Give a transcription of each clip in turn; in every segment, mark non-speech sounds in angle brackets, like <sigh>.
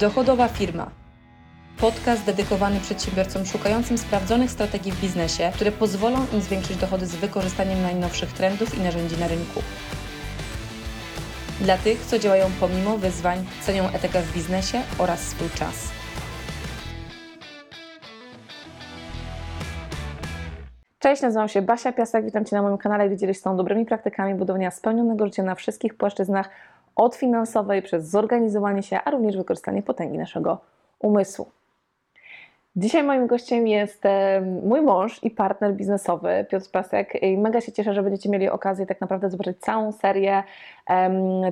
Dochodowa firma. Podcast dedykowany przedsiębiorcom szukającym sprawdzonych strategii w biznesie, które pozwolą im zwiększyć dochody z wykorzystaniem najnowszych trendów i narzędzi na rynku. Dla tych, co działają pomimo wyzwań, cenią etykę w biznesie oraz swój czas. Cześć, nazywam się Basia Piasek, witam Cię na moim kanale, gdzie dzielisz się dobrymi praktykami budowania spełnionego życia na wszystkich płaszczyznach, od finansowej przez zorganizowanie się, a również wykorzystanie potęgi naszego umysłu. Dzisiaj moim gościem jest e, mój mąż i partner biznesowy Piotr Pasek i mega się cieszę, że będziecie mieli okazję tak naprawdę zobaczyć całą serię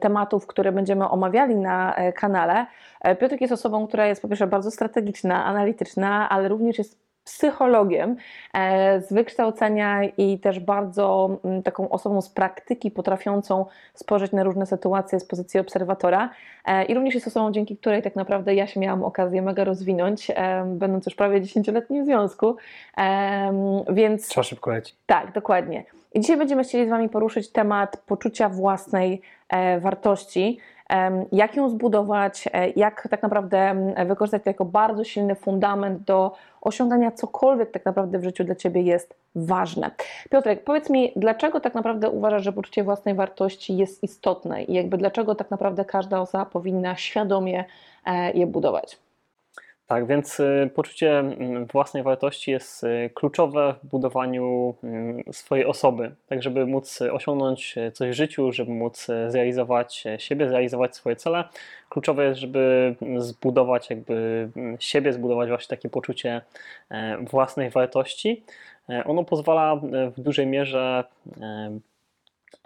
tematów, które będziemy omawiali na e, kanale. E, Piotr jest osobą, która jest po pierwsze bardzo strategiczna, analityczna, ale również jest psychologiem e, z wykształcenia i też bardzo mm, taką osobą z praktyki, potrafiącą spojrzeć na różne sytuacje z pozycji obserwatora. E, I również jest osobą, dzięki której tak naprawdę ja się miałam okazję mega rozwinąć, e, będąc już prawie 10-letnim w związku. Więc. Trzeba szybko leci. Tak, dokładnie. I dzisiaj będziemy chcieli z Wami poruszyć temat poczucia własnej wartości jak ją zbudować, jak tak naprawdę wykorzystać to jako bardzo silny fundament do osiągania cokolwiek tak naprawdę w życiu dla Ciebie jest ważne. Piotrek, powiedz mi, dlaczego tak naprawdę uważasz, że poczucie własnej wartości jest istotne i jakby dlaczego tak naprawdę każda osoba powinna świadomie e, je budować? Tak, więc y, poczucie mm, własnej wartości jest y, kluczowe w budowaniu mm, swojej osoby, tak żeby móc osiągnąć coś w życiu, żeby móc zrealizować siebie, zrealizować swoje cele. Kluczowe jest, żeby zbudować jakby mm, siebie, zbudować właśnie takie poczucie e, własnej wartości. E, ono pozwala w dużej mierze e,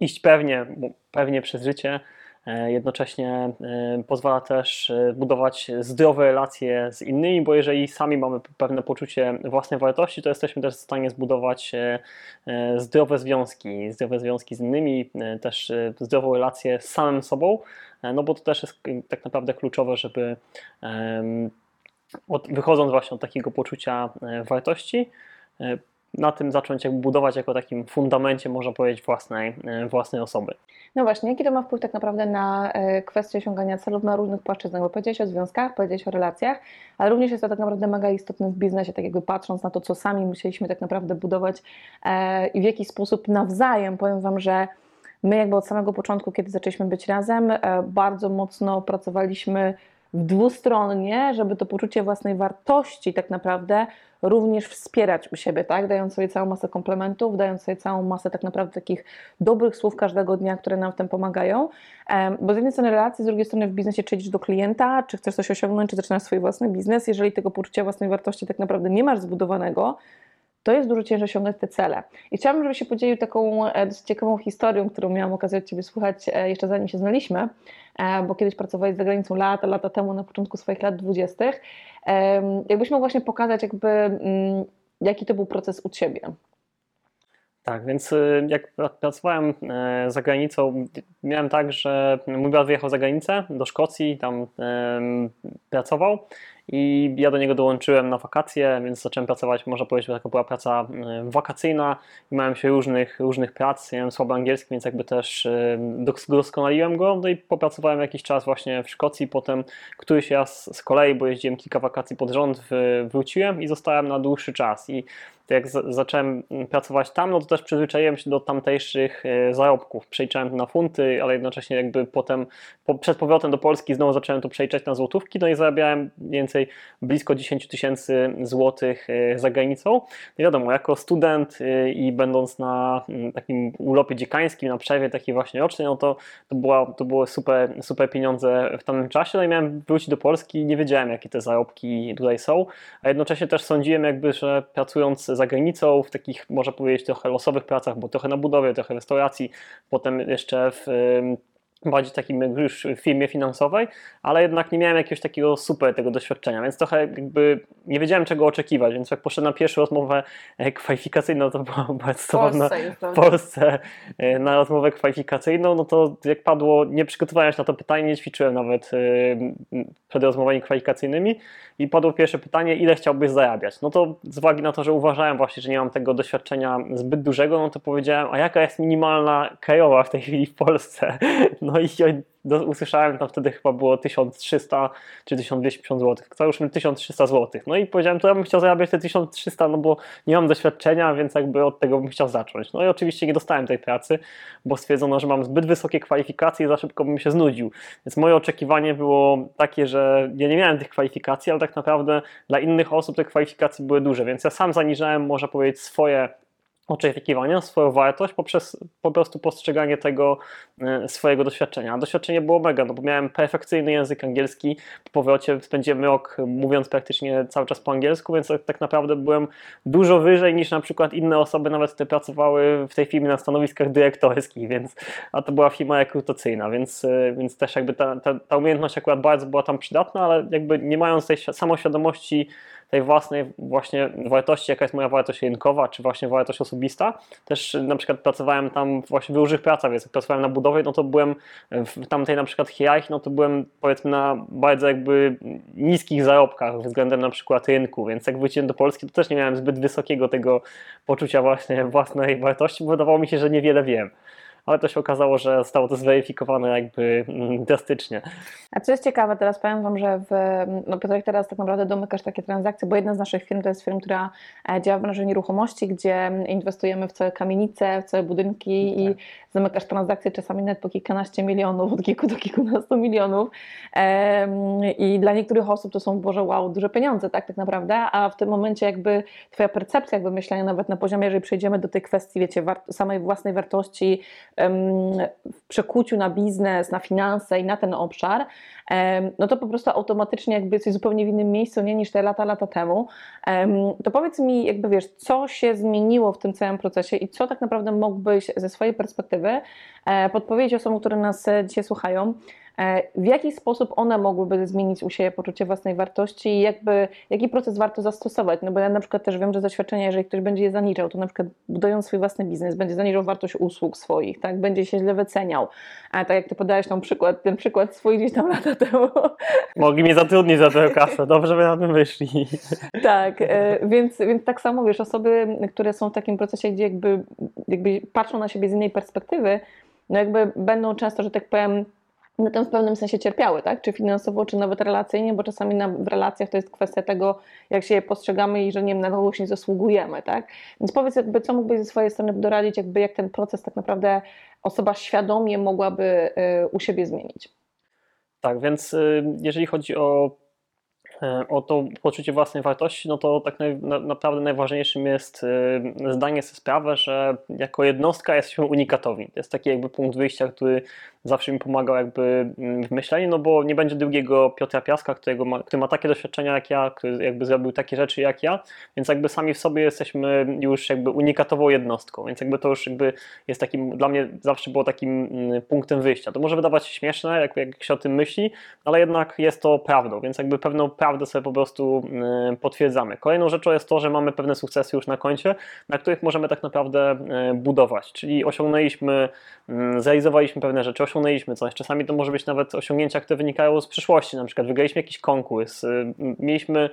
iść pewnie, pewnie przez życie, E, jednocześnie e, pozwala też e, budować zdrowe relacje z innymi, bo jeżeli sami mamy pewne poczucie własnej wartości, to jesteśmy też w stanie zbudować zdrowe związki, zdrowe związki z innymi, też zdrową relację z samym sobą, no bo to też jest tak naprawdę kluczowe, żeby wychodząc właśnie od takiego poczucia wartości, na tym zacząć jakby budować jako takim fundamencie, można powiedzieć, własnej, e, własnej osoby. No właśnie, jaki to ma wpływ tak naprawdę na e, kwestię osiągania celów na różnych płaszczyznach? Bo powiedziałeś o związkach, powiedziałeś o relacjach, ale również jest to tak naprawdę mega istotne w biznesie, tak jakby patrząc na to, co sami musieliśmy tak naprawdę budować e, i w jaki sposób nawzajem, powiem Wam, że my jakby od samego początku, kiedy zaczęliśmy być razem, bardzo mocno pracowaliśmy dwustronnie, żeby to poczucie własnej wartości tak naprawdę również wspierać u siebie, tak? Dając sobie całą masę komplementów, dając sobie całą masę tak naprawdę takich dobrych słów każdego dnia, które nam w tym pomagają. Bo z jednej strony relacji, z drugiej strony w biznesie czy idziesz do klienta, czy chcesz coś osiągnąć, czy zaczynasz swój własny biznes, jeżeli tego poczucia własnej wartości tak naprawdę nie masz zbudowanego, to jest dużo ciężej osiągnąć te cele. I chciałabym, żebyś się podzielił taką e, dosyć ciekawą historią, którą miałam okazję od Ciebie słuchać e, jeszcze zanim się znaliśmy, e, bo kiedyś pracowałeś za granicą lata, lata temu, na początku swoich lat dwudziestych. Jakbyś mógł właśnie pokazać jakby, mm, jaki to był proces u Ciebie. Tak, więc jak pracowałem za granicą, miałem tak, że mój brat wyjechał za granicę do Szkocji, tam pracował i ja do niego dołączyłem na wakacje, więc zacząłem pracować, można powiedzieć, że taka była praca e, wakacyjna. I miałem się różnych, różnych prac, miałem słaby angielski, więc jakby też e, doskonaliłem go, no i popracowałem jakiś czas właśnie w Szkocji, potem któryś raz z kolei, bo jeździłem kilka wakacji pod rząd, wróciłem i zostałem na dłuższy czas. I jak zacząłem pracować tam, no to też przyzwyczaiłem się do tamtejszych e, zarobków. Przeliczałem na funty, ale jednocześnie jakby potem po, przed powrotem do Polski znowu zacząłem to przeliczać na złotówki, no i zarabiałem więcej blisko 10 tysięcy złotych e, za granicą. No i wiadomo, jako student e, i będąc na takim urlopie dziekańskim, na przerwie takiej właśnie rocznej, no to, to, była, to były super, super pieniądze w tamtym czasie, no i miałem wrócić do Polski i nie wiedziałem, jakie te zarobki tutaj są, a jednocześnie też sądziłem jakby, że pracując za granicą, w takich, można powiedzieć, trochę losowych pracach, bo trochę na budowie, trochę restauracji, potem jeszcze w bardziej takim już firmie finansowej, ale jednak nie miałem jakiegoś takiego super tego doświadczenia, więc trochę jakby nie wiedziałem czego oczekiwać, więc jak poszedłem na pierwszą rozmowę e, kwalifikacyjną, to była <laughs> bardzo w w Polsce e, na rozmowę kwalifikacyjną, no to jak padło, nie przygotowałem się na to pytanie, nie ćwiczyłem nawet e, przed rozmowami kwalifikacyjnymi i padło pierwsze pytanie, ile chciałbyś zarabiać? No to z uwagi na to, że uważałem właśnie, że nie mam tego doświadczenia zbyt dużego, no to powiedziałem, a jaka jest minimalna krajowa w tej chwili w Polsce? <laughs> No i do, usłyszałem, tam wtedy chyba było 1300 czy 1250 zł. Załóżmy 1300 zł. No i powiedziałem, to ja bym chciał zarabiać te 1300, no bo nie mam doświadczenia, więc jakby od tego bym chciał zacząć. No i oczywiście nie dostałem tej pracy, bo stwierdzono, że mam zbyt wysokie kwalifikacje i za szybko bym się znudził. Więc moje oczekiwanie było takie, że ja nie miałem tych kwalifikacji, ale tak naprawdę dla innych osób te kwalifikacje były duże, więc ja sam zaniżałem, można powiedzieć, swoje oczekiwania, swoją wartość poprzez po prostu postrzeganie tego e, swojego doświadczenia. A doświadczenie było mega, no bo miałem perfekcyjny język angielski, po powrocie spędziłem rok mówiąc praktycznie cały czas po angielsku, więc tak naprawdę byłem dużo wyżej niż na przykład inne osoby, nawet które pracowały w tej firmie na stanowiskach dyrektorskich, więc, a to była firma rekrutacyjna, więc, e, więc też jakby ta, ta, ta umiejętność akurat bardzo była tam przydatna, ale jakby nie mając tej samoświadomości tej własnej właśnie wartości, jaka jest moja wartość rynkowa, czy właśnie wartość osobista. Też na przykład pracowałem tam właśnie w różnych pracach, więc jak pracowałem na budowie, no to byłem w tamtej na przykład hierarchii, no to byłem powiedzmy na bardzo jakby niskich zarobkach względem na przykład rynku, więc jak wróciłem do Polski, to też nie miałem zbyt wysokiego tego poczucia właśnie własnej wartości, bo wydawało mi się, że niewiele wiem ale to się okazało, że zostało to zweryfikowane jakby mm, drastycznie. A co jest ciekawe, teraz powiem Wam, że w, no Piotrek teraz tak naprawdę domykasz takie transakcje, bo jedna z naszych firm to jest firma, która e, działa w branży nieruchomości, gdzie inwestujemy w całe kamienice, w całe budynki tak. i zamykasz transakcje czasami nawet po kilkanaście milionów, od kilku do kilkunastu milionów i dla niektórych osób to są, Boże, wow, duże pieniądze, tak, tak naprawdę, a w tym momencie jakby Twoja percepcja jakby myślenia nawet na poziomie, jeżeli przejdziemy do tej kwestii, wiecie, samej własnej wartości, w przekuciu na biznes, na finanse i na ten obszar, no to po prostu automatycznie jakby jesteś zupełnie w innym miejscu nie, niż te lata, lata temu. To powiedz mi, jakby wiesz, co się zmieniło w tym całym procesie i co tak naprawdę mógłbyś ze swojej perspektywy e, podpowiedzieć osobom, które nas e, dzisiaj słuchają, w jaki sposób one mogłyby zmienić u siebie poczucie własnej wartości i jakby, jaki proces warto zastosować? No bo ja na przykład też wiem, że doświadczenia, jeżeli ktoś będzie je zaniżał, to na przykład budując swój własny biznes, będzie zaniżał wartość usług swoich, tak? będzie się źle wyceniał. A tak jak ty podałeś ten przykład, ten przykład swój gdzieś tam lata temu. <laughs> Mogli mnie zatrudnić za tę kasę, dobrze by na tym wyszli. Tak, e, więc, więc tak samo wiesz, osoby, które są w takim procesie, gdzie jakby, jakby patrzą na siebie z innej perspektywy, no jakby będą często, że tak powiem, na tym w pewnym sensie cierpiały, tak? czy finansowo, czy nawet relacyjnie, bo czasami na, w relacjach to jest kwestia tego, jak się je postrzegamy i że nie wiem, na kogoś nie zasługujemy. Tak? Więc powiedz, jakby, co mógłbyś ze swojej strony doradzić, jakby, jak ten proces tak naprawdę osoba świadomie mogłaby y, u siebie zmienić. Tak, więc y, jeżeli chodzi o E, o to poczucie własnej wartości, no to tak na, naprawdę najważniejszym jest e, zdanie sobie sprawę, że jako jednostka jesteśmy unikatowi. To jest taki jakby punkt wyjścia, który zawsze mi pomagał jakby mm, w myśleniu, no bo nie będzie drugiego Piotra Piaska, którego ma, który ma takie doświadczenia jak ja, który jakby zrobił takie rzeczy jak ja, więc jakby sami w sobie jesteśmy już jakby unikatową jednostką, więc jakby to już jakby jest takim, dla mnie zawsze było takim mm, punktem wyjścia. To może wydawać się śmieszne, jak, jak się o tym myśli, ale jednak jest to prawdą, więc jakby pewną prawdę sobie po prostu y, potwierdzamy. Kolejną rzeczą jest to, że mamy pewne sukcesy już na koncie, na których możemy tak naprawdę y, budować, czyli osiągnęliśmy, zrealizowaliśmy pewne rzeczy, osiągnęliśmy coś. Czasami to może być nawet osiągnięcia, które wynikają z przyszłości, na przykład wygraliśmy jakiś konkurs, mieliśmy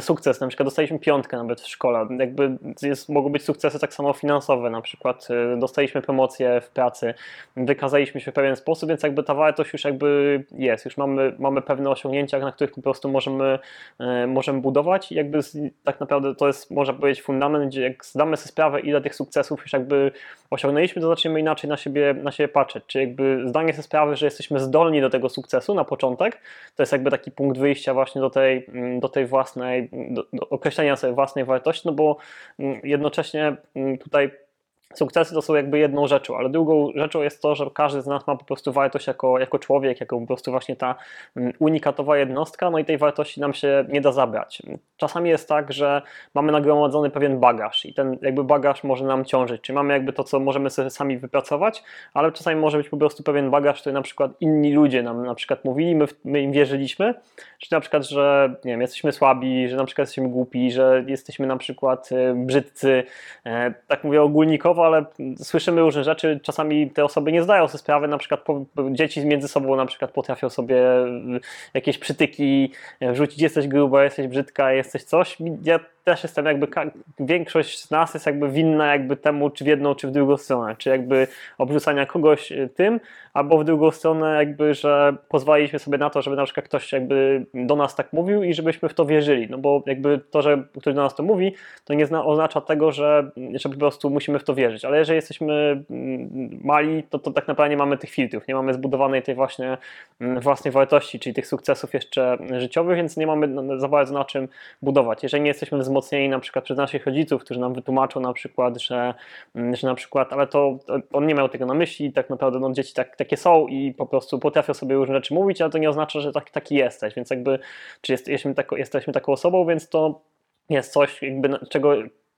sukces, na przykład dostaliśmy piątkę nawet w szkole. Jakby jest, mogą być sukcesy tak samo finansowe, na przykład dostaliśmy promocję w pracy, wykazaliśmy się w pewien sposób, więc jakby ta wartość już jakby jest, już mamy, mamy pewne osiągnięcia, na których po prostu możemy E, możemy budować i jakby tak naprawdę to jest, można powiedzieć, fundament, gdzie jak zdamy sobie sprawę, ile tych sukcesów już jakby osiągnęliśmy, to zaczniemy inaczej na siebie, na siebie patrzeć. Czy jakby zdanie sobie sprawy, że jesteśmy zdolni do tego sukcesu na początek, to jest jakby taki punkt wyjścia właśnie do tej, mm, do tej własnej, do, do określenia sobie własnej wartości, no bo mm, jednocześnie mm, tutaj Sukcesy to są jakby jedną rzeczą, ale drugą rzeczą jest to, że każdy z nas ma po prostu wartość jako, jako człowiek, jako po prostu właśnie ta mm, unikatowa jednostka, no i tej wartości nam się nie da zabrać. Czasami jest tak, że mamy nagromadzony pewien bagaż i ten jakby bagaż może nam ciążyć, czyli mamy jakby to, co możemy sobie sami wypracować, ale czasami może być po prostu pewien bagaż, który na przykład inni ludzie nam na przykład mówili, my, my im wierzyliśmy, czy na przykład, że nie wiem, jesteśmy słabi, że na przykład jesteśmy głupi, że jesteśmy na przykład y, brzydcy, e, tak mówię ogólnikowo, ale słyszymy różne rzeczy. Czasami te osoby nie zdają sobie sprawy, na przykład dzieci między sobą na przykład potrafią sobie jakieś przytyki wrzucić, jesteś gruba, jesteś brzydka, jesteś coś. Ja też jestem jakby, większość z nas jest jakby winna jakby temu, czy w jedną, czy w drugą stronę, czy jakby obrzucania kogoś y, tym, albo w drugą stronę jakby, że pozwoliliśmy sobie na to, żeby na przykład ktoś jakby do nas tak mówił i żebyśmy w to wierzyli, no bo jakby to, że ktoś do nas to mówi, to nie zna, oznacza tego, że, że po prostu musimy w to wierzyć, ale jeżeli jesteśmy mm, mali, to, to tak naprawdę nie mamy tych filtrów, nie mamy zbudowanej tej właśnie mm, własnej wartości, czyli tych sukcesów jeszcze życiowych, więc nie mamy za bardzo na czym budować. Jeżeli nie jesteśmy wzmocnieni na przykład przez naszych rodziców, którzy nam wytłumaczą na przykład, że, mm, że na przykład, ale to on nie miał tego na myśli, tak naprawdę no, dzieci tak, takie są i po prostu potrafią sobie różne rzeczy mówić, ale to nie oznacza, że tak, taki jesteś, więc jakby, czy jest, jesteśmy, tako, jesteśmy taką osobą, więc to jest coś, jakby, czego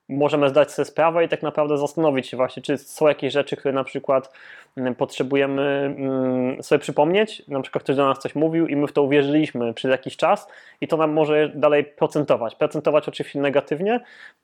możemy zdać sobie sprawę i tak naprawdę zastanowić się właśnie, czy są jakieś rzeczy, które na przykład mm, potrzebujemy mm, sobie przypomnieć, na przykład ktoś do nas coś mówił i my w to uwierzyliśmy przez jakiś czas i to nam może dalej procentować. Procentować oczywiście negatywnie,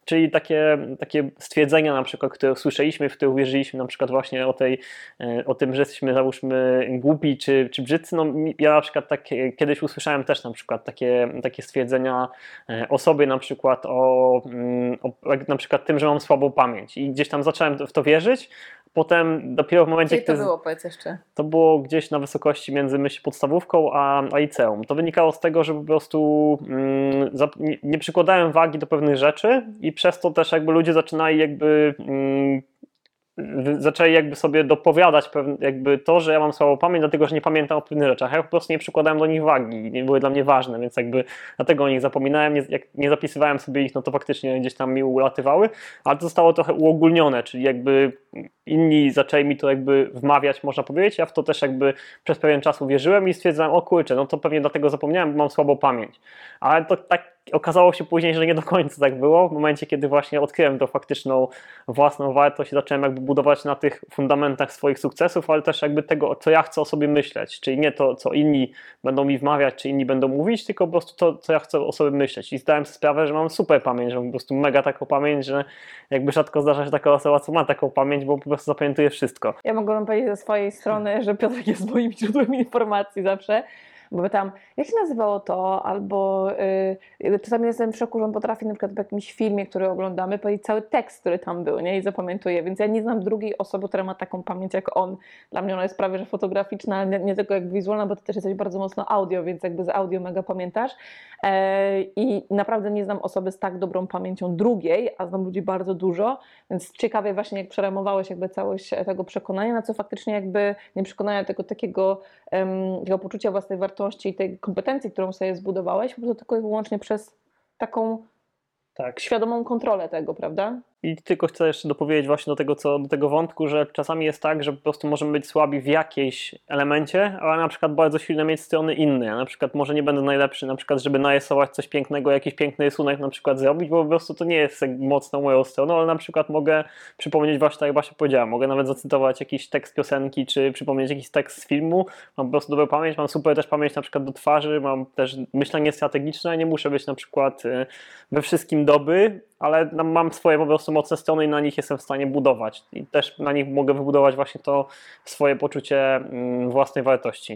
czyli takie, takie stwierdzenia na przykład, które usłyszeliśmy, w które uwierzyliśmy na przykład właśnie o, tej, e, o tym, że jesteśmy załóżmy głupi czy, czy brzydcy, no ja na przykład tak, kiedyś usłyszałem też na przykład takie, takie stwierdzenia e, o sobie na przykład o, mm, o na przykład tym, że mam słabą pamięć i gdzieś tam zacząłem w to wierzyć, potem dopiero w momencie, Gdzie to kiedy było, powiedz jeszcze. to było gdzieś na wysokości między myśl podstawówką a, a liceum. To wynikało z tego, że po prostu mm, nie, przykładałem wagi do pewnych rzeczy i przez to też jakby ludzie zaczynali jakby mm, zaczęli jakby sobie dopowiadać jakby to, że ja mam słabą pamięć, dlatego że nie pamiętam o pewnych rzeczach. Ja po prostu nie przykładałem do nich wagi, nie były dla mnie ważne, więc jakby dlatego o nich zapominałem, nie, jak nie zapisywałem sobie ich, no to faktycznie gdzieś tam mi ulatywały, ale to zostało trochę uogólnione, czyli jakby inni zaczęli mi to jakby wmawiać, można powiedzieć, ja w to też jakby przez pewien czas uwierzyłem i stwierdzałem, o kurczę, no to pewnie dlatego zapomniałem, bo mam słabą pamięć. Ale to tak okazało się później, że nie do końca tak było. W momencie, kiedy właśnie odkryłem tą faktyczną własną wartość zacząłem jakby budować na tych fundamentach swoich sukcesów, ale też jakby tego, co ja chcę o sobie myśleć, czyli nie to, co inni będą mi wmawiać, czy inni będą mówić, tylko po prostu to, co ja chcę o sobie myśleć. I zdałem sobie sprawę, że mam super pamięć, że mam po prostu mega taką pamięć, że jakby rzadko zdarza się taka osoba, co ma taką pamięć, bo po prostu zapamiętuje wszystko. Ja mogłabym powiedzieć ze swojej strony, że Piotrek jest moim źródłem informacji zawsze, bo tam, jak się nazywało to, albo y, czasami jestem w szoku, że on potrafi na przykład w jakimś filmie, który oglądamy, powiedzieć cały tekst, który tam był, nie, i zapamiętuje, więc ja nie znam drugiej osoby, która ma taką pamięć jak on. Dla mnie ona jest prawie, że fotograficzna, nie, nie tylko jak wizualna, bo ty też jesteś bardzo mocno audio, więc jakby z audio mega pamiętasz. E, i naprawdę nie znam osoby z tak dobrą pamięcią drugiej, a znam ludzi bardzo dużo, więc ciekawie właśnie jak przeramowałeś jakby całość tego przekonania, na co faktycznie jakby nie przekonania tego takiego, em, tego poczucia własnej wartości i tej kompetencji, którą sobie zbudowałeś, po prostu tylko i wyłącznie przez taką Tak. świadomą kontrolę tego, prawda? I tylko chcę jeszcze dopowiedzieć właśnie do tego, co, do tego wątku, że czasami jest tak, że po prostu możemy być słabi w jakiejś elemencie, ale na przykład bardzo silne mieć strony inne. Ja na przykład może nie będę najlepszy, na przykład, żeby narysować coś pięknego, jakiś piękny rysunek na przykład zrobić, bo po prostu to nie jest tak mocno moją stroną, ale na przykład mogę przypomnieć właśnie tak jak Basia powiedziała, mogę nawet zacytować jakiś tekst piosenki, czy przypomnieć jakiś tekst z filmu, mam po prostu dobrą pamięć, mam super też pamięć na przykład do twarzy, mam też myślenie strategiczne, nie muszę być na przykład y, we wszystkim dobry, ale no, mam swoje po prostu mocne strony i na nich jestem w stanie budować. I też na nich mogę wybudować właśnie to swoje poczucie mm, własnej wartości.